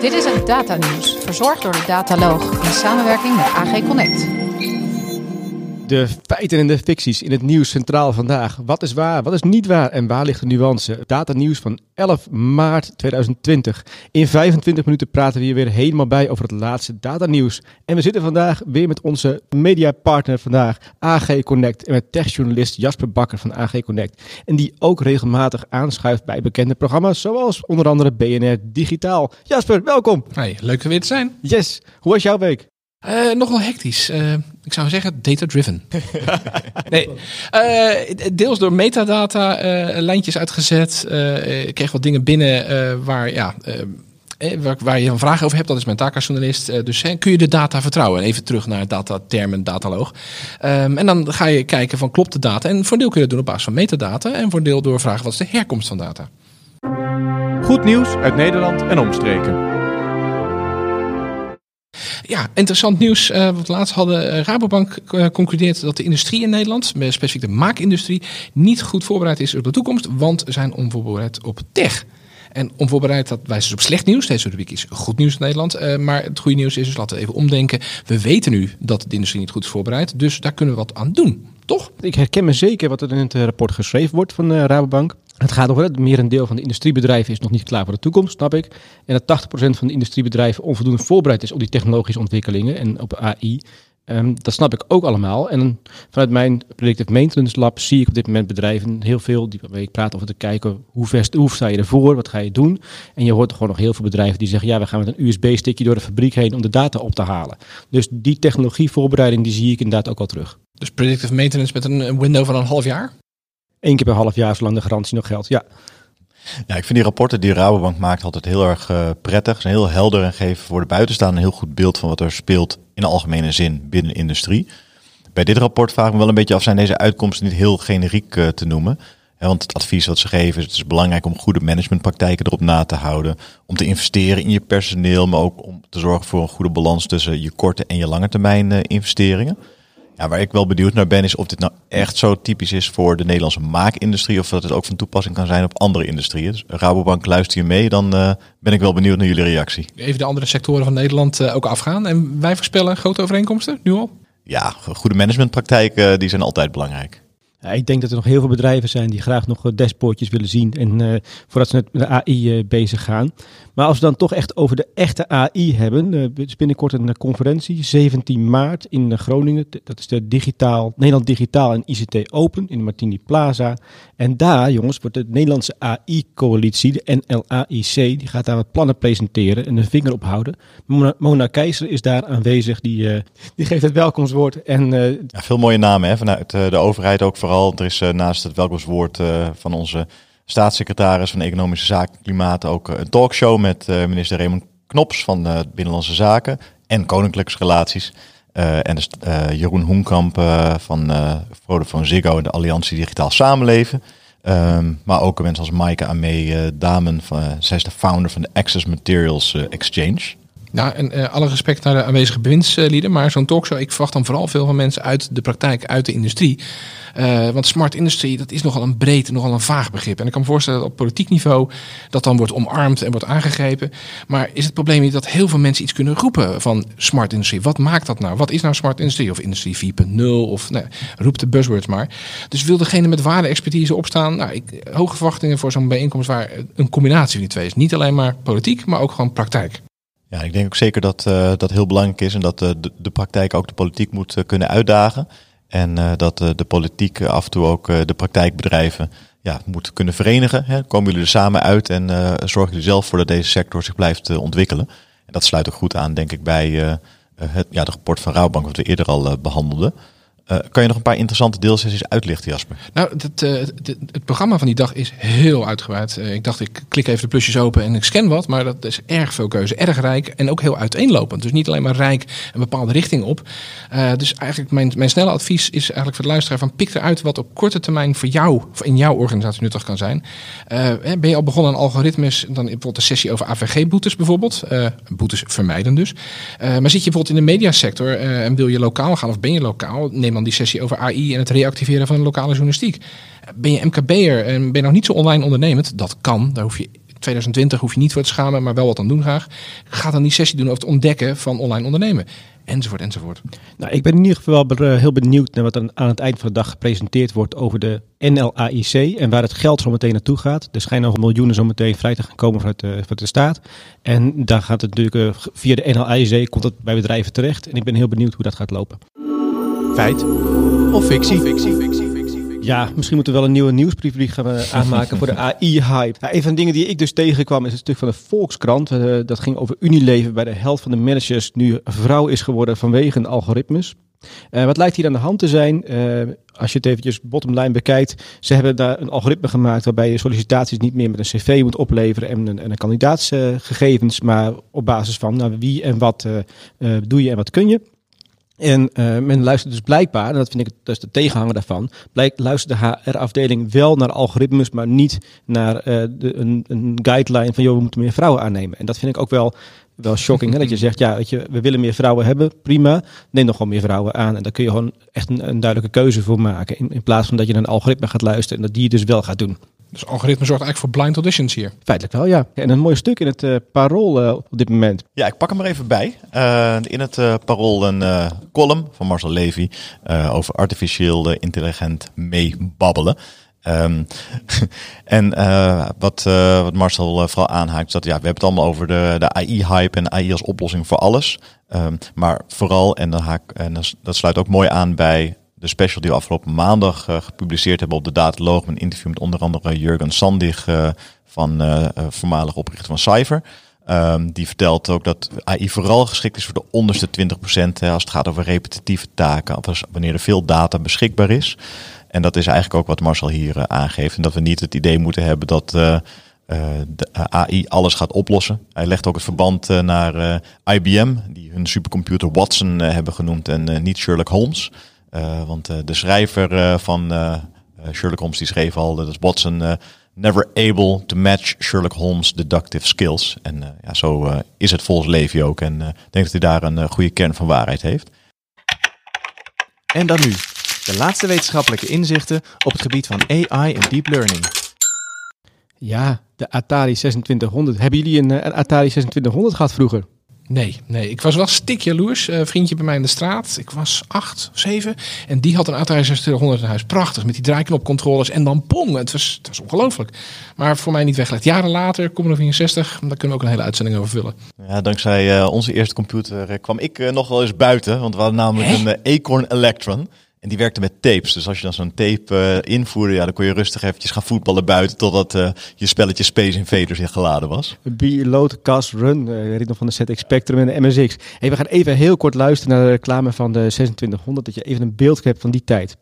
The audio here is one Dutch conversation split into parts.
Dit is het Data Nieuws, verzorgd door de Dataloog in samenwerking met AG Connect. De feiten en de ficties in het nieuws centraal vandaag. Wat is waar, wat is niet waar en waar ligt de nuance? Data nieuws van 11 maart 2020. In 25 minuten praten we hier weer helemaal bij over het laatste data nieuws. En we zitten vandaag weer met onze mediapartner vandaag, AG Connect. En met techjournalist Jasper Bakker van AG Connect. En die ook regelmatig aanschuift bij bekende programma's zoals onder andere BNR Digitaal. Jasper, welkom. Hey, leuk er weer te zijn. Yes, hoe was jouw week? Uh, nogal hectisch. Uh, ik zou zeggen data-driven. nee, uh, deels door metadata lijntjes uitgezet. ik kreeg wat dingen binnen waar, ja, waar, waar, je een vraag over hebt. Dat is mijn taak als journalist. dus kun je de data vertrouwen? even terug naar datatermen, dataloog. Um, en dan ga je kijken van klopt de data? En voor een deel kun je dat doen op basis van metadata. En voor een deel door vragen wat is de herkomst van data? Goed nieuws uit Nederland en omstreken. Ja, interessant nieuws. Uh, wat laatst hadden uh, Rabobank uh, concludeert dat de industrie in Nederland, specifiek de maakindustrie, niet goed voorbereid is op de toekomst, want zijn onvoorbereid op tech. En onvoorbereid, dat wijst dus op slecht nieuws. Deze rubriek is goed nieuws in Nederland. maar het goede nieuws is dus, laten we even omdenken. We weten nu dat de industrie niet goed is voorbereid. Dus daar kunnen we wat aan doen, toch? Ik herken me zeker wat er in het rapport geschreven wordt van Rabobank. Het gaat over het merendeel van de industriebedrijven is nog niet klaar voor de toekomst, snap ik. En dat 80% van de industriebedrijven onvoldoende voorbereid is op die technologische ontwikkelingen en op AI. Um, dat snap ik ook allemaal. En vanuit mijn Predictive Maintenance Lab zie ik op dit moment bedrijven heel veel die ik praat over te kijken hoe, ver, hoe sta je ervoor, wat ga je doen. En je hoort gewoon nog heel veel bedrijven die zeggen ja, we gaan met een USB-stickje door de fabriek heen om de data op te halen. Dus die technologievoorbereiding die zie ik inderdaad ook al terug. Dus predictive maintenance met een window van een half jaar? Eén keer per half jaar, zolang de garantie nog geldt. Ja. Ja, ik vind die rapporten die Rabobank maakt altijd heel erg uh, prettig. Ze zijn heel helder en geven voor de buitenstaande een heel goed beeld van wat er speelt in algemene zin binnen de industrie. Bij dit rapport vraag ik me wel een beetje af, zijn deze uitkomsten niet heel generiek uh, te noemen? want het advies wat ze geven, het is belangrijk om goede managementpraktijken erop na te houden. Om te investeren in je personeel, maar ook om te zorgen voor een goede balans tussen je korte en je lange termijn uh, investeringen. Ja, waar ik wel benieuwd naar ben, is of dit nou echt zo typisch is voor de Nederlandse maakindustrie. Of dat het ook van toepassing kan zijn op andere industrieën. Dus Rabobank, luister je mee, dan uh, ben ik wel benieuwd naar jullie reactie. Even de andere sectoren van Nederland uh, ook afgaan. En wij voorspellen grote overeenkomsten, nu al? Ja, goede managementpraktijken, uh, die zijn altijd belangrijk. Ik denk dat er nog heel veel bedrijven zijn die graag nog dashboardjes willen zien. En uh, voordat ze met de AI uh, bezig gaan. Maar als we dan toch echt over de echte AI hebben. Uh, is binnenkort een conferentie, 17 maart in Groningen. Dat is de digitaal, Nederland Digitaal en ICT Open in de Martini Plaza. En daar, jongens, wordt de Nederlandse AI-coalitie, de NLAIC, die gaat daar wat plannen presenteren en een vinger ophouden. Mona, Mona Keizer is daar aanwezig, die, die geeft het welkomstwoord. En, ja, veel mooie namen hè, vanuit de overheid ook vooral. Er is naast het welkomstwoord van onze staatssecretaris van Economische Zaken en Klimaat ook een talkshow met minister Raymond Knops van Binnenlandse Zaken en Koninklijke Relaties. Uh, en dus, Jeroen Hoenkamp van Vodafone Ziggo en de Alliantie Digitaal Samenleven. Um, maar ook mensen als Maaike Amee Damen, van, zij is de founder van de Access Materials Exchange. Nou, en uh, alle respect naar de aanwezige bewindslieden, maar zo'n talkshow, ik verwacht dan vooral veel van mensen uit de praktijk, uit de industrie. Uh, want smart industry, dat is nogal een breed, nogal een vaag begrip. En ik kan me voorstellen dat op politiek niveau dat dan wordt omarmd en wordt aangegrepen. Maar is het probleem niet dat heel veel mensen iets kunnen roepen van smart industry? Wat maakt dat nou? Wat is nou smart industry? Of industrie 4.0? Of nee, roep de buzzwords maar. Dus wil degene met waarde expertise opstaan? Nou, ik, hoge verwachtingen voor zo'n bijeenkomst waar een combinatie van die twee is. Niet alleen maar politiek, maar ook gewoon praktijk. Ja, ik denk ook zeker dat uh, dat heel belangrijk is en dat uh, de, de praktijk ook de politiek moet uh, kunnen uitdagen. En dat de politiek af en toe ook de praktijkbedrijven ja, moet kunnen verenigen. Hè. Komen jullie er samen uit en zorgen jullie zelf voor dat deze sector zich blijft ontwikkelen. En dat sluit ook goed aan, denk ik, bij het ja, de rapport van Rouwbank, wat we eerder al behandelden. Uh, kan je nog een paar interessante deelsessies uitlichten, Jasper? Nou, het, uh, het, programma van die dag is heel uitgebreid. Uh, ik dacht, ik klik even de plusjes open en ik scan wat. Maar dat is erg veel keuze. Erg rijk en ook heel uiteenlopend. Dus niet alleen maar rijk een bepaalde richting op. dus eigenlijk mijn, mijn snelle advies is eigenlijk voor de luisteraar van pik eruit wat op korte termijn voor jou, in jouw organisatie nuttig kan zijn. ben je al begonnen aan algoritmes, dan bijvoorbeeld een sessie over AVG-boetes bijvoorbeeld. boetes vermijden dus. maar zit je bijvoorbeeld in de mediasector en wil je lokaal gaan of ben je lokaal, neem die sessie over AI en het reactiveren van de lokale journalistiek. Ben je MKB'er en ben je nog niet zo online ondernemend? Dat kan, daar hoef je 2020 hoef je niet voor te schamen, maar wel wat aan doen graag. Ga dan die sessie doen over het ontdekken van online ondernemen. Enzovoort, enzovoort. Nou, ik ben in ieder geval wel be- heel benieuwd naar wat er aan het eind van de dag gepresenteerd wordt over de NLAIC en waar het geld zo meteen naartoe gaat. Er schijnen nog miljoenen zo meteen vrij te gaan komen vanuit de, vanuit de staat. En daar gaat het natuurlijk eh, via de NLAIC komt het bij bedrijven terecht. En ik ben heel benieuwd hoe dat gaat lopen. Feit of fictie? Ja, misschien moeten we wel een nieuwe nieuwsbrief gaan eh, aanmaken voor de AI-hype. Ja, een van de dingen die ik dus tegenkwam is het stuk van de Volkskrant. Eh, dat ging over Unilever, bij de helft van de managers nu vrouw is geworden vanwege algoritmes. Eh, wat lijkt hier aan de hand te zijn? Eh, als je het eventjes bottomline bekijkt. Ze hebben daar een algoritme gemaakt waarbij je sollicitaties niet meer met een cv moet opleveren en een, en een kandidaatsgegevens, maar op basis van nou, wie en wat eh, eh, doe je en wat kun je. En eh, men luistert dus blijkbaar, en dat vind ik dat is de tegenhanger daarvan, blijk, luistert de HR-afdeling wel naar algoritmes, maar niet naar eh, de, een, een guideline van joh, we moeten meer vrouwen aannemen. En dat vind ik ook wel, wel shocking. Hè? Dat je zegt, ja, weet je, we willen meer vrouwen hebben, prima. Neem dan gewoon meer vrouwen aan. En daar kun je gewoon echt een, een duidelijke keuze voor maken. In, in plaats van dat je naar een algoritme gaat luisteren en dat die het dus wel gaat doen. Dus algoritme zorgt eigenlijk voor blind auditions hier. Feitelijk wel, ja. En een mooi stuk in het eh, parool eh, op dit moment. Ja, ik pak hem er even bij. Eh, in het eh, Parool een eh, column van Marcel Levy eh, over artificieel intelligent meebabbelen. Ehm, en eh, wat, eh, wat Marcel vooral aanhaakt, is dat ja, we hebben het allemaal over de, de AI-hype en AI als oplossing voor alles. Ehm, maar vooral, en, dan haak, en dat sluit ook mooi aan bij de special die we afgelopen maandag eh, gepubliceerd hebben op de Dataloog. Een interview met onder andere Jurgen Sandig eh, van eh, voormalig oprichter van Cypher. Ehm, die vertelt ook dat AI vooral geschikt is voor de onderste 20%. Hè, als het gaat over repetitieve taken. Als, wanneer er veel data beschikbaar is. En dat is eigenlijk ook wat Marcel hier aangeeft. En dat we niet het idee moeten hebben dat de AI alles gaat oplossen. Hij legt ook het verband naar IBM, die hun supercomputer Watson hebben genoemd en niet Sherlock Holmes. Eh, want eh, de schrijver eh, van Sherlock Holmes die schreef al dat is Watson never able to match Sherlock Holmes' deductive skills. En eh, ja, zo eh, is het volgens Levy ook. En eh, ik denk dat hij daar een goede kern van waarheid heeft. En dan nu, de laatste wetenschappelijke inzichten op het gebied van AI en deep learning. Ja, de Atari 2600. Hebben jullie een, een Atari 2600 gehad vroeger? Nee, nee. Ik was wel stik jaloers. Een vriendje bij mij in de straat. Ik was acht, zeven. En die had een Atari 2600 in huis. Prachtig, met die draaiknopcontroles. En dan pong. Het was, het was ongelooflijk. Maar voor mij niet weggelegd. Jaren later, Commodore 64. Daar kunnen we ook een hele uitzending over vullen. Ja, dankzij eh, onze eerste computer kwam ik eh, nog wel eens buiten. Want we hadden namelijk Hè? een Acorn Electron. En die werkte met tapes. Dus als je dan zo'n tape eh, invoerde, ja, dan kon je rustig eventjes gaan voetballen buiten. Totdat eh, je spelletje Space Invaders ingeladen was. Load Cast Run, eh, ritme van de ZX Spectrum en de MSX. Hey, we gaan even heel kort luisteren naar de reclame van de 2600, dat je even een beeld hebt van die tijd.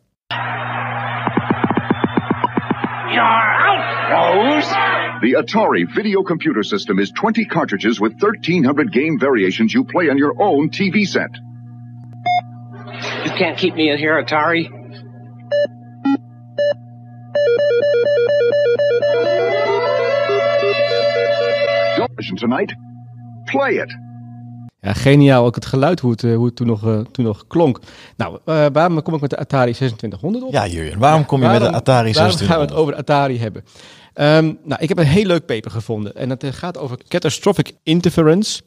You're out, Rose! The Atari Video Computer System is 20 cartridges with 1300 game variations you play on your own TV set. You can't keep me in here, Atari. Tonight. Play it. Ja, geniaal, ook het geluid hoe het, eh, hoe het toen, nog, eh, toen nog klonk. Nou, eh, waarom kom ik met de Atari 2600 op? Ja, Jurjen, waarom kom je met de Atari Waarom gaan we het 2600? over de Atari hebben? Ehm, nou, ik heb een heel leuk paper gevonden. En dat gaat over catastrophic interference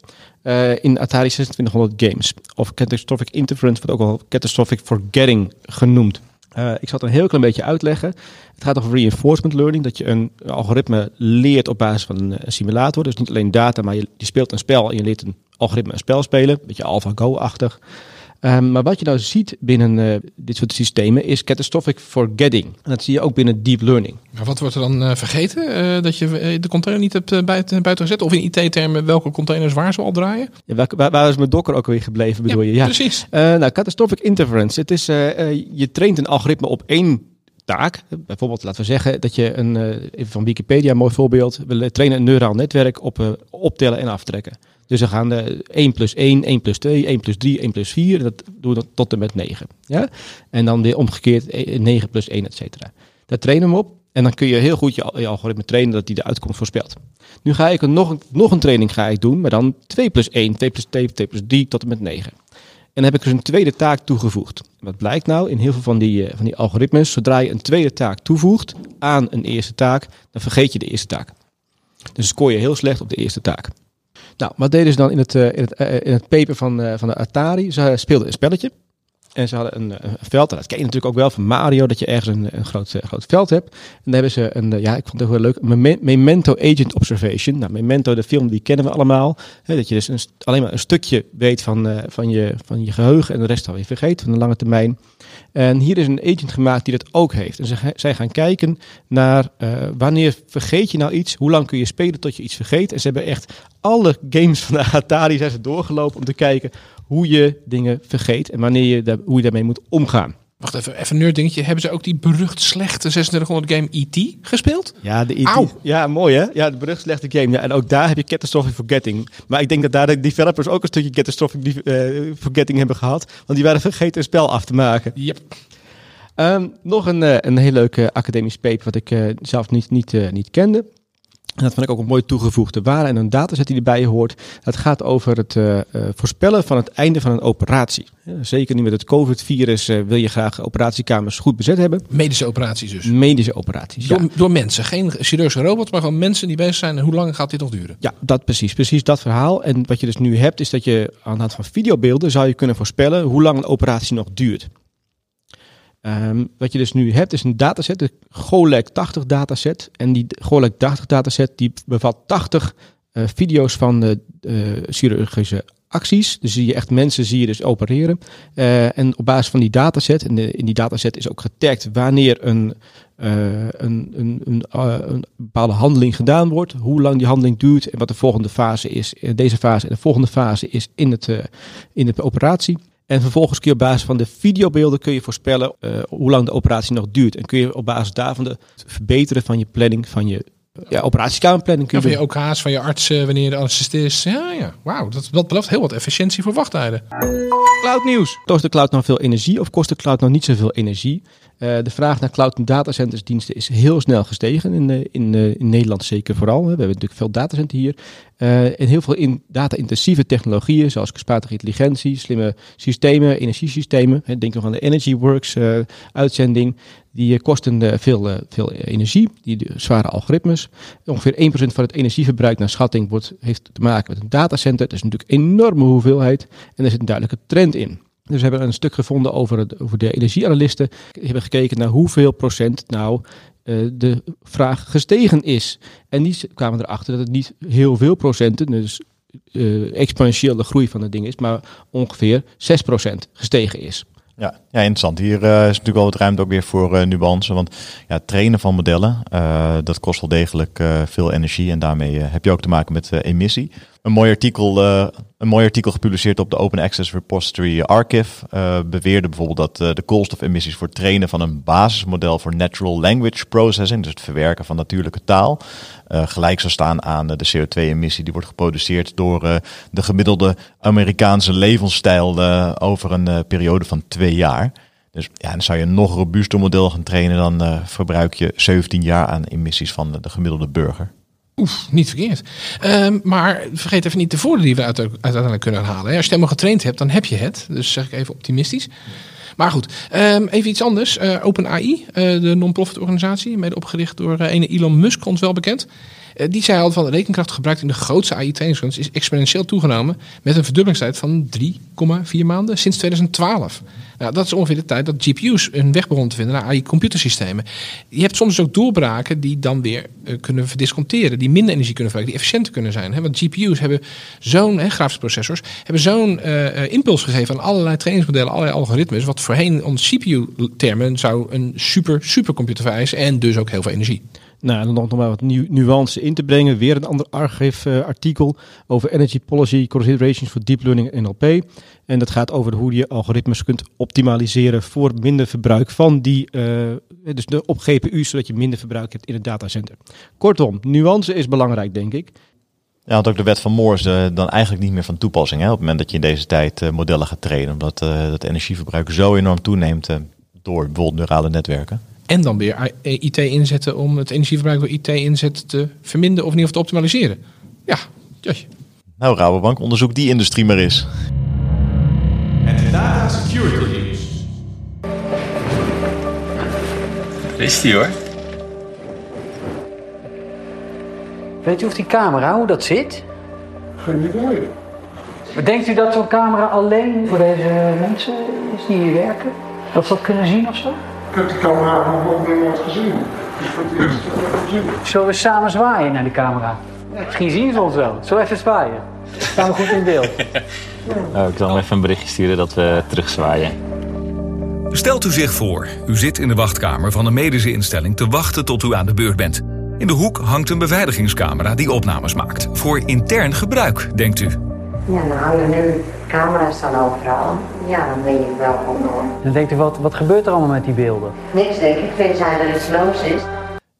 in Atari 2600 games. Of catastrophic interference wordt ook wel catastrophic forgetting genoemd. Eh, ik zal het een heel klein beetje uitleggen. Het gaat over reinforcement learning. Dat je een algoritme leert op basis van een, een simulator. Dus niet alleen data, maar je, je speelt een spel en je leert een algoritme een spel spelen. Een beetje AlphaGo-achtig. Ehm, maar wat je nou ziet binnen eh, dit soort systemen is catastrophic forgetting. En dat zie je ook binnen deep learning. Maar wat wordt er dan eh, vergeten? Eh, dat je de container niet hebt buiten, buiten gezet? Of in IT-termen welke containers waar ze al draaien? Ja, waar, waar, waar is mijn docker ook weer gebleven, bedoel je? Ja, precies. Nou, catastrophic interference. Het is, je traint een algoritme op één taak. Bijvoorbeeld, laten we zeggen dat je een, even van Wikipedia, een mooi voorbeeld. We trainen een neuraal netwerk op optellen en aftrekken. Dus we gaan eh 1 plus 1, 1 plus 2, 1 plus 3, 1 plus 4. En dat doen we tot en met 9. Ja? En dan weer omgekeerd eh, 9 plus 1, et cetera. Daar trainen we op. En dan kun je heel goed je algoritme trainen dat die de uitkomst voorspelt. Nu ga ik een, nog, een, nog een training ga ik doen, maar dan 2 plus 1, 2 plus 2, 2 plus 3 tot en met 9. En dan heb ik dus een tweede taak toegevoegd. Wat blijkt nou in heel veel van die, eh, van die algoritmes? Zodra je een tweede taak toevoegt aan een eerste taak, dan vergeet je de eerste taak. Dus scoor je heel slecht op de eerste taak. Nou, wat deden ze dan in het, eh, in het, eh, in het paper van, eh, van de Atari? Ze speelden een spelletje. En ze hadden een, een veld. Dat ken je natuurlijk ook wel van Mario, dat je ergens een, een groot, eh, groot veld hebt. En dan hebben ze een, eh, ja, ik vond het heel leuk, Memento Agent Observation. Nou, Memento, de film, die kennen we allemaal. Dat je dus een, alleen maar een stukje weet van, eh, van, je, van je geheugen en de rest alweer vergeet van de lange termijn. En hier is een agent gemaakt die dat ook heeft. En ze, zij gaan kijken naar eh, wanneer vergeet je nou iets, hoe lang kun je spelen tot je iets vergeet. En ze hebben echt alle games van de Atari zijn ze doorgelopen om te kijken hoe je dingen vergeet en wanneer je daar, hoe je daarmee moet omgaan. Wacht even, even een dingetje. Hebben ze ook die berucht slechte 3600 game E.T. gespeeld? Ja, de. IT, ja, mooi hè? Ja, de berucht slechte game. Ja, en ook daar heb je catastrophic forgetting. Maar ik denk dat daar de developers ook een stukje catastrophic eh, forgetting hebben gehad. Want die waren vergeten een spel af te maken. Yep. Ehm, nog een, eh, een heel leuk eh, academisch paper wat ik eh, zelf niet, niet, eh, niet kende. En dat vond ik ook een mooi toegevoegde waarde en een dataset die erbij hoort. Dat gaat over het eh, eh, voorspellen van het einde van een operatie. Zeker nu met het COVID-virus eh, wil je graag operatiekamers goed bezet hebben. Medische operaties dus. Medische operaties. Ja. Door, door mensen. Geen chirurgische robots, maar gewoon mensen die bezig zijn. En hoe lang gaat dit nog duren? Ja, dat precies. Precies dat verhaal. En wat je dus nu hebt, is dat je aan de hand van videobeelden zou je kunnen voorspellen hoe lang een operatie nog duurt. Ehm, wat je dus nu hebt, is een dataset, de GOLEC 80 dataset. En die GOLEC 80 dataset die bevat 80 eh, video's van de eh, chirurgische acties. Dus zie je echt mensen zie je dus opereren. Eh, en op basis van die dataset, en de- in die dataset is ook getagd wanneer een, een, een, een, bepaalde handeling gedaan wordt, hoe lang die handeling duurt en wat de volgende fase is. Deze fase en de volgende fase is in, het, in de operatie. En vervolgens kun je op basis van de videobeelden kun je voorspellen eh, hoe lang de operatie nog duurt. En kun je op basis daarvan de het verbeteren van je planning, van je ja, operatiekamerplanning kun je van je doen. OK's, van je arts, eh, wanneer de anesthesist is. Ja, ja. Wauw, dat, dat belooft heel wat efficiëntie voor wachttijden. Cloudnieuws. Kost de cloud nou veel energie of kost de cloud nou niet zoveel energie? Eh, de vraag naar cloud en datacenters diensten is heel snel gestegen. In, eh, in, eh, in Nederland zeker vooral. We hebben natuurlijk veel datacenters hier. En heel veel in data-intensieve technologieën, zoals kunstmatige intelligentie, slimme systemen, energiesystemen. Hè, Denk nog aan de EnergyWorks eh, uitzending. Die kosten veel, veel energie, die zware algoritmes. Ongeveer 1% van het energieverbruik naar schatting wordt, heeft te maken met een datacenter. Dat is natuurlijk een enorme hoeveelheid. En er zit een duidelijke trend in. Dus we hebben een stuk gevonden over, het, over de energieanalisten. Die hebben gekeken naar hoeveel procent nou eh, de vraag gestegen is. En die kwamen erachter dat het niet heel veel procenten, dus eh, exponentiële groei van het ding is, maar ongeveer 6% gestegen is. Ja, ja, interessant. Hier eh, is natuurlijk wel wat ruimte ook weer voor nuance. Want ja, trainen van modellen, dat kost wel degelijk veel energie. En daarmee heb je ook te maken met emissie. Een mooi, artikel, eh, een mooi artikel gepubliceerd op de Open Access Repository Archive eh, beweerde bijvoorbeeld dat eh, de koolstofemissies voor het trainen van een basismodel voor natural language processing, dus het verwerken van natuurlijke taal, gelijk zou staan aan de CO2-emissie die wordt geproduceerd door de gemiddelde Amerikaanse levensstijl over een periode van twee jaar. Dus ja, dan zou je een nog robuuster model gaan trainen, dan verbruik je 17 jaar aan emissies van de gemiddelde burger. Oef, niet verkeerd. Ehm, maar vergeet even niet de voordelen die we uit, uiteindelijk kunnen halen. Als je helemaal getraind hebt, dan heb je het. Dus zeg ik even optimistisch. Maar goed, ehm, even iets anders. Eh OpenAI, eh, de non-profit organisatie, mede opgericht door eh, ene Elon Musk, ons wel bekend. Die zei al van de rekenkracht gebruikt in de grootste AI-trainingsruns is exponentieel toegenomen met een verdubbelingstijd van 3,4 maanden sinds 2012. Nou, dat is ongeveer de tijd dat GPU's een weg begonnen te vinden naar AI-computersystemen. Je hebt soms ook doorbraken die dan weer eh, kunnen verdisconteren, die minder energie kunnen verbruiken, die efficiënter kunnen zijn. Hè? Want GPU's hebben zo'n, grafische processors, hebben zo'n eh, eh, impuls gegeven aan allerlei trainingsmodellen, allerlei algoritmes, wat voorheen ons CPU-termen zou een super, supercomputer vereisen en dus ook heel veel energie. Nou, en dan nog maar wat nu nuance in te brengen. Weer een ander archief-artikel over Energy Policy Considerations for Deep Learning NLP. En dat gaat over hoe je algoritmes kunt optimaliseren voor minder verbruik van die, eh, dus de, op GPU's, zodat je minder verbruik hebt in het datacenter. Kortom, nuance is belangrijk, denk ik. Ja, want ook de wet van Moore is eh, dan eigenlijk niet meer van toepassing. Hè, op het moment dat je in deze tijd eh, modellen gaat trainen. Omdat eh het energieverbruik zo enorm toeneemt eh, door bijvoorbeeld neurale netwerken. En dan weer I- eh, IT inzetten om het energieverbruik door IT inzet te verminderen of in ieder geval te optimaliseren. Ja. Nou, Rabobank, onderzoek die industrie maar eens. Daar is die hoor. Weet u of die camera, hoe dat zit? Geen idee. Maar denkt u dat zo'n camera alleen voor deze mensen is die hier werken? Dat ze dat kunnen zien of zo? Ik heb die camera nog nooit gezien. Dus voor het eerst dat ik hem gezien. Zullen we samen zwaaien naar die camera? Misschien zien ze ons wel. Zullen we even zwaaien? Staan we goed in beeld? Nou, ik zal hem even een berichtje sturen dat we terugzwaaien. Stelt u zich voor, u zit in de wachtkamer van een medische instelling te wachten tot u aan de beurt bent. In de hoek hangt een beveiligingscamera die opnames maakt. Voor intern gebruik, denkt u. Ja, hangen nu camera's dan overal. Ja, dan ben je wel hoor. Dan denkt u, wat, wat gebeurt er allemaal met die beelden? Niks denk ik, tenzij er iets los is.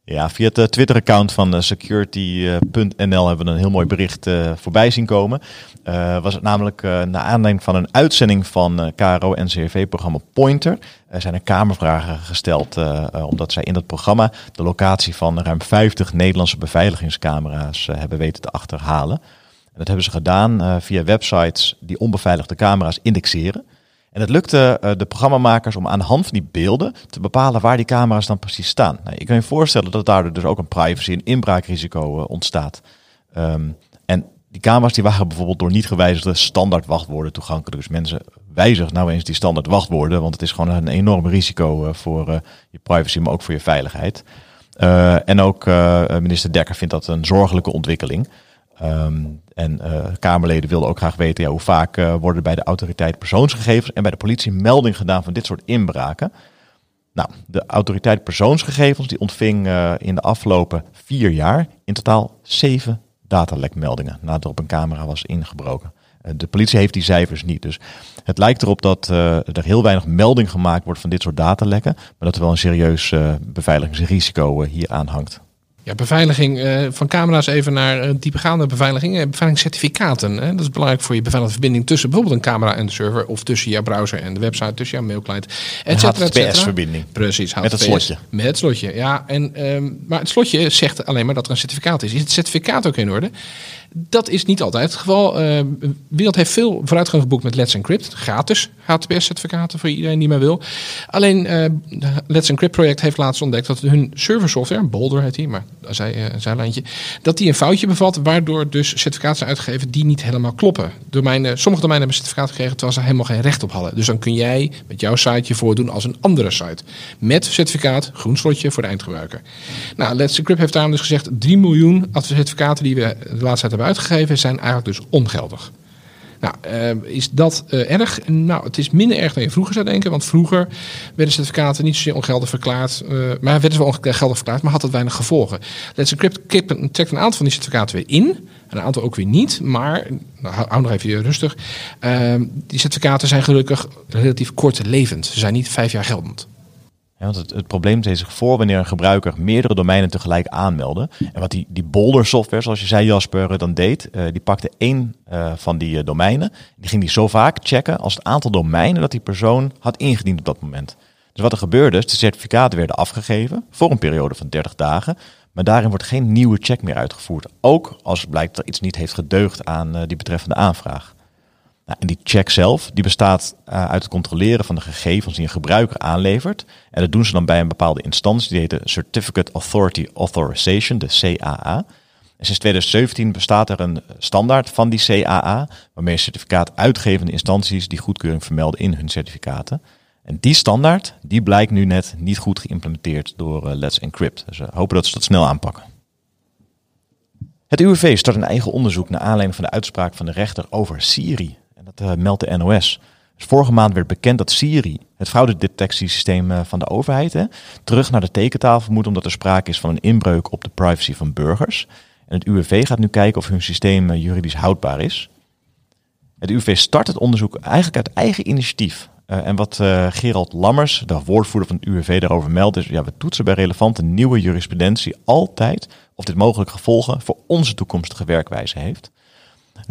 Ja, via het eh, Twitter-account van eh, security.nl hebben we een heel mooi bericht eh, voorbij zien komen. Eh, was het namelijk eh, naar aanleiding van een uitzending van eh, KRO en CRV-programma Pointer. Er zijn er kamervragen gesteld eh, eh, omdat zij in dat programma de locatie van ruim 50 Nederlandse beveiligingscamera's eh, hebben weten te achterhalen. Dat hebben ze gedaan eh, via websites die onbeveiligde camera's indexeren. En het lukte eh, de programmamakers om aan de hand van die beelden te bepalen waar die camera's dan precies staan. Nou, je kan je voorstellen dat daardoor dus ook een privacy- en inbraakrisico eh, ontstaat. Ehm, en die camera's die waren bijvoorbeeld door niet gewijzigde standaard wachtwoorden toegankelijk. Dus mensen wijzigen nou eens die standaard wachtwoorden, want het is gewoon een enorm risico voor je privacy, maar ook voor je veiligheid. En ook minister Dekker vindt dat een zorgelijke ontwikkeling. Ehm, en eh, Kamerleden wilden ook graag weten ja, hoe vaak eh, worden bij de autoriteit persoonsgegevens en bij de politie melding gedaan van dit soort inbraken. Nou, de autoriteit persoonsgegevens die ontving eh, in de afgelopen vier jaar in totaal zeven datalekmeldingen nadat er op een camera was ingebroken. De politie heeft die cijfers niet. Dus het lijkt erop dat er heel weinig melding gemaakt wordt van dit soort datalekken. Maar dat er wel een serieus beveiligingsrisico hier aan hangt. Ja, beveiliging eh, van camera's even naar uh, diepegaande beveiliging. Eh, beveiligingscertificaten. Hè? Dat is belangrijk voor je beveiligde verbinding tussen bijvoorbeeld een camera en de server. Of tussen jouw browser en de website, tussen jouw mailclient. Een et cetera. HTTPS-verbinding. Precies, Met het slotje. Met het slotje, ja. En, ehm, maar het slotje zegt alleen maar dat er een certificaat is. Is het certificaat ook in orde? Dat is niet altijd het geval. De wereld heeft veel vooruitgang geboekt met Let's Encrypt. Gratis HTTPS-certificaten voor iedereen die maar wil. Alleen eh Let's Encrypt project heeft laatst ontdekt dat hun serversoftware, Boulder heet die, maar een zij, een zijlijntje, dat die een foutje bevat, waardoor dus certificaten zijn uitgegeven die niet helemaal kloppen. Domeinen, sommige domeinen hebben certificaat gekregen terwijl ze helemaal geen recht op hadden. Dus dan kun jij met jouw site je voordoen als een andere site. Met certificaat, groen slotje voor de eindgebruiker. Nou, Let's Encrypt heeft daarom dus gezegd 3 miljoen certificaten die we de laatste tijd hebben uitgegeven zijn eigenlijk dus ongeldig. Nou, eh, is dat eh, erg? Nou, het is minder erg dan je vroeger zou denken. Want vroeger werden certificaten niet zozeer ongeldig verklaard. eh, maar werden ze wel ongeldig verklaard, maar had dat weinig gevolgen. Let's Encrypt trekt een aantal van die certificaten weer in. En een aantal ook weer niet. Maar, nou, hou nog even rustig. Die certificaten zijn gelukkig relatief kortlevend. Ze zijn niet vijf jaar geldend. Ja, want het, het probleem deed zich voor wanneer een gebruiker meerdere domeinen tegelijk aanmeldde. En wat die, die Boulder software, zoals je zei Jasper, dan deed, eh, die pakte één eh, van die eh, domeinen. Die ging die zo vaak checken als het aantal domeinen dat die persoon had ingediend op dat moment. Dus wat er gebeurde is, de certificaten werden afgegeven voor een periode van 30 dagen. Maar daarin wordt geen nieuwe check meer uitgevoerd. Ook als blijkt dat iets niet heeft gedeugd aan eh, die betreffende aanvraag. Nou, en die check zelf, die bestaat eh, uit het controleren van de gegevens die een gebruiker aanlevert. En dat doen ze dan bij een bepaalde instantie, die heet de Certificate Authority Authorization, de CAA. En sinds 2017 bestaat er een standaard van die CAA, waarmee certificaat uitgevende instanties die goedkeuring vermelden in hun certificaten. En die standaard, die blijkt nu net niet goed geïmplementeerd door eh, Let's Encrypt. Dus we hopen dat ze dat snel aanpakken. Het UWV start een eigen onderzoek naar aanleiding van de uitspraak van de rechter over Siri. Dat eh, meldt de NOS. Dus vorige maand werd bekend dat Siri, het fraudedetectiesysteem eh, van de overheid, terug naar de tekentafel moet omdat er sprake is van een inbreuk op de privacy van burgers. En het UWV gaat nu kijken of hun systeem eh, juridisch houdbaar is. Het UWV start het onderzoek eigenlijk uit eigen initiatief. En wat uh, Gerald Lammers, de woordvoerder van het UWV, daarover meldt is... ja, we toetsen bij relevante nieuwe jurisprudentie altijd... of dit mogelijk gevolgen voor onze toekomstige werkwijze heeft.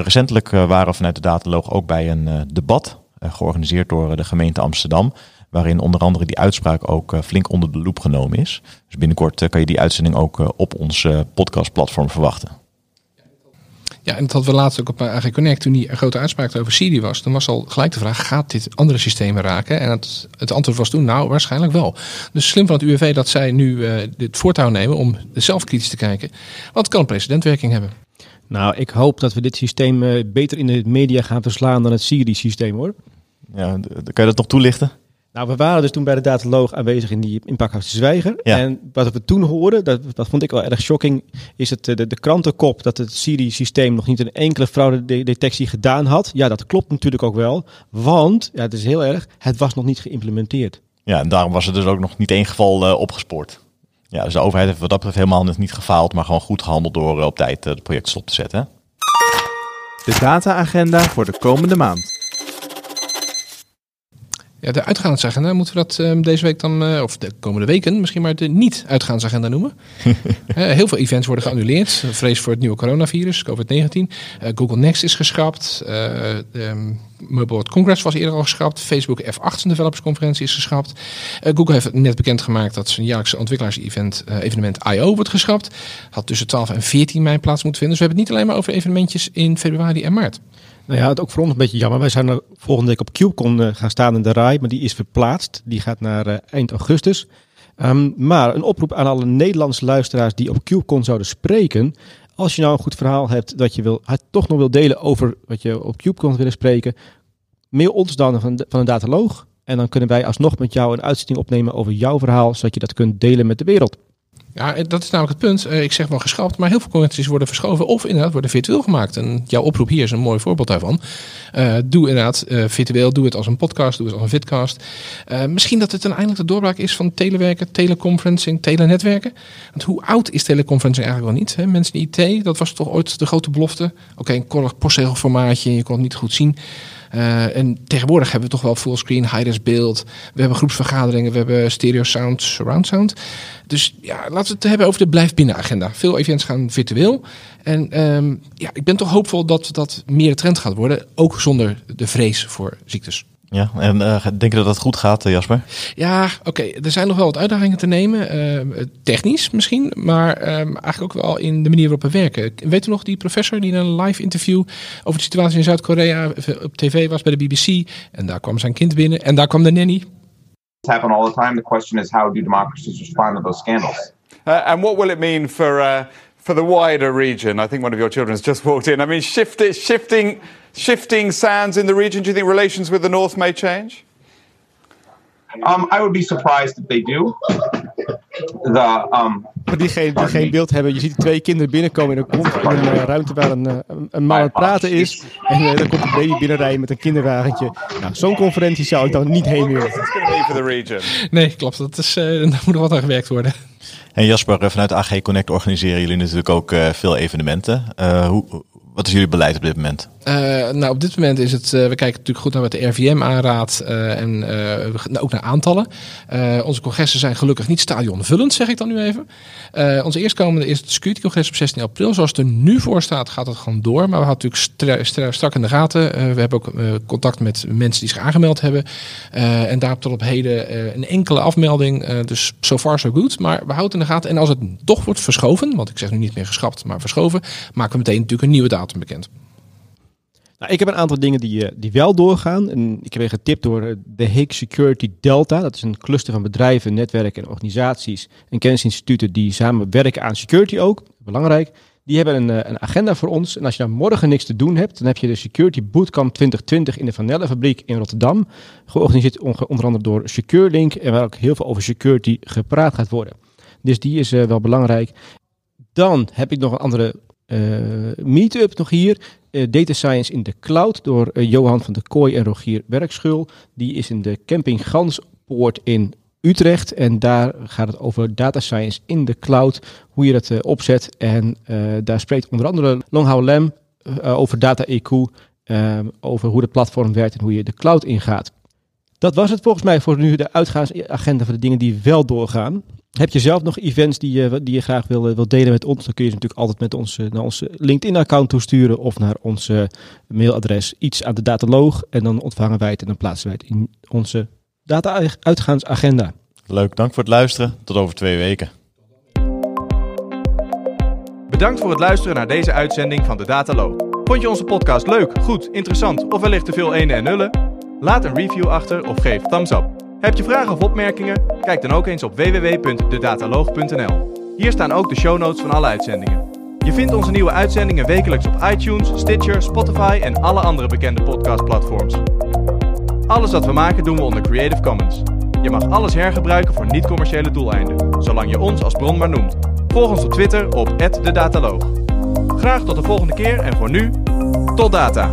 Recentelijk uh, waren we vanuit de Dataloog ook bij een debat... georganiseerd door de gemeente Amsterdam... waarin onder andere die uitspraak ook flink onder de loep genomen is. Dus binnenkort kan je die uitzending ook op ons podcastplatform verwachten. Ja, en dat hadden we laatst ook op AG Connect. Toen die grote uitspraak over Siri was. Toen was al gelijk de vraag, gaat dit andere systemen raken? En het, het antwoord was toen, nou, waarschijnlijk wel. Dus slim van het UWV dat zij nu uh, dit voortouw nemen om zelf kritisch te kijken. Want het kan een precedentwerking hebben. Nou, ik hoop dat we dit systeem uh, beter in de media gaan verslaan dan het Siri-systeem hoor. Ja, kan je dat nog toelichten? Nou, we waren dus toen bij de dataloog aanwezig in die impacthuis de Zwijger. Ja. En wat we toen hoorden, dat, dat vond ik wel erg shocking, is het, de, de krantenkop dat het Siri-systeem nog niet een enkele fraudedetectie gedaan had. Ja, dat klopt natuurlijk ook wel, want, ja, het is heel erg, het was nog niet geïmplementeerd. Ja, en daarom was er dus ook nog niet één geval uh, opgespoord. Ja, dus de overheid heeft wat dat betreft helemaal niet gefaald, maar gewoon goed gehandeld door uh, op tijd uh, het project stop te zetten. De data-agenda voor de komende maand. Ja, de uitgaansagenda, moeten we dat uh, deze week dan, uh, of de komende weken, misschien maar de niet-uitgaansagenda noemen? uh, heel veel events worden geannuleerd. Vrees voor het nieuwe coronavirus, COVID-19. Google Next is geschrapt. Um, Mobile World Congress was eerder al geschrapt. Facebook F8 developers conferentie is geschrapt. Google heeft net bekendgemaakt dat zijn jaarlijkse ontwikkelaars-event evenement I.O. wordt geschrapt. Had tussen 12 en 14 mei plaats moeten vinden. Dus we hebben het niet alleen maar over evenementjes in februari en maart. Nou ja, het ook voor ons een beetje jammer. Wij zijn er volgende week op CubeCon uh, gaan staan in de RAI, maar die is verplaatst. Die gaat naar uh, eind augustus. Um, maar een oproep aan alle Nederlandse luisteraars die op CubeCon zouden spreken. Als je nou een goed verhaal hebt dat je wil, toch nog wil delen over wat je op CubeCon willen spreken, mail ons dan van, van een dataloog. En dan kunnen wij alsnog met jou een uitzending opnemen over jouw verhaal, zodat je dat kunt delen met de wereld. Ja, dat is namelijk het punt. Ik zeg wel geschrapt, maar heel veel conventies worden verschoven of inderdaad worden virtueel gemaakt. En jouw oproep hier is een mooi voorbeeld daarvan. Uh, doe inderdaad virtueel, doe het als een podcast, doe het als een vidcast. Misschien dat het uiteindelijk de doorbraak is van telewerken, teleconferencing, telenetwerken. Want hoe oud is teleconferencing eigenlijk wel niet? Hè? Mensen in IT, dat was toch ooit de grote belofte. Oké, okay, een korrig postzegelformaatje, je kon het niet goed zien. Uh, en tegenwoordig hebben we toch wel fullscreen, high-res beeld. We hebben groepsvergaderingen, we hebben stereo sound, surround sound. Dus ja, laten we het hebben over de blijf binnen agenda. Veel events gaan virtueel. En um, ja, ik ben toch hoopvol dat dat meer de trend gaat worden. Ook zonder de vrees voor ziektes. Ja, en uh, denk je dat dat goed gaat, Jasper? Ja, oké. Okay. Er zijn nog wel wat uitdagingen te nemen. Uh, technisch misschien, maar um, eigenlijk ook wel in de manier waarop we werken. Weet u nog die professor die in een live interview over de situatie in Zuid-Korea op tv was bij de BBC? En daar kwam zijn kind binnen en daar kwam de nanny. It's happen all the time. The question is how do democracies respond to those scandals? Uh, and what will it mean for uh, for the wider region? I think one of your children has just walked in. I mean, shift, shifting shifting sands in the region. Do you think relations with the North may change? Um, I would be surprised if they do. The, um, Voor diegenen die geen beeld hebben, je ziet twee kinderen binnenkomen in een, in een uh, ruimte waar een, een, een man aan het praten is. En uh, dan komt een baby binnenrijden met een kinderwagentje. Nou, zo'n conferentie zou ik dan niet heen willen. Nee, klopt. Dat is, uh, daar moet er wat aan gewerkt worden. En Jasper, vanuit AG Connect organiseren jullie natuurlijk ook veel evenementen. hoe, wat is jullie beleid op dit moment? Uh, nou, op dit moment is het. Uh, we kijken natuurlijk goed naar wat de RVM aanraadt. Uh, en ook naar aantallen. onze congressen zijn gelukkig niet stadionvullend, zeg ik dan nu even. onze eerstkomende is het Security Congres op 16 april. Zoals het er nu voor staat, gaat het gewoon door. Maar we houden natuurlijk stra strak in de gaten. we hebben ook contact met mensen die zich aangemeld hebben. en daarop tot op heden een enkele afmelding. dus so far so good. Maar we houden in de gaten. En als het toch wordt verschoven, want ik zeg nu niet meer geschrapt, maar verschoven, maken we meteen natuurlijk een nieuwe datum bekend. Nou, ik heb een aantal dingen die, die wel doorgaan. En ik heb getipt door de Hague Security Delta. Dat is een cluster van bedrijven, netwerken en organisaties en kennisinstituten die samen werken aan security ook. Belangrijk. Die hebben een, een agenda voor ons. En als je nou morgen niks te doen hebt, dan heb je de Security Bootcamp 2020 in de Van Nelle fabriek in Rotterdam. Georganiseerd onder andere door SecureLink en waar ook heel veel over security gepraat gaat worden. Dus die is wel belangrijk. Dan heb ik nog een andere meetup nog hier. Uh, Data Science in de Cloud door uh, Johan van der Kooi en Rogier Werkschul. Die is in de camping Ganspoort in Utrecht. En daar gaat het over Data Science in de Cloud. Hoe je dat opzet. En daar spreekt onder andere Long Hao Lem over Data EQ. over hoe het platform werkt en hoe je de cloud ingaat. Dat was het volgens mij voor nu de uitgaansagenda van de dingen die wel doorgaan. Heb je zelf nog events die je, die je graag wil, wil delen met ons? Dan kun je ze natuurlijk altijd met ons, naar onze LinkedIn-account toesturen of naar ons mailadres iets aan de dataloog. En dan ontvangen wij het en dan plaatsen wij het in onze data-uitgaansagenda. Leuk, dank voor het luisteren. Tot over twee weken. Bedankt voor het luisteren naar deze uitzending van de Dataloog. Vond je onze podcast leuk, goed, interessant of wellicht te veel ene en nullen? Laat een review achter of geef thumbs up. Heb je vragen of opmerkingen? Kijk dan ook eens op www.dedataloog.nl. Hier staan ook de show notes van alle uitzendingen. Je vindt onze nieuwe uitzendingen wekelijks op iTunes, Stitcher, Spotify en alle andere bekende podcastplatforms. Alles wat we maken doen we onder Creative Commons. Je mag alles hergebruiken voor niet-commerciële doeleinden, zolang je ons als bron maar noemt. Volg ons op Twitter op @dedataloog. Graag tot de volgende keer en voor nu, tot data!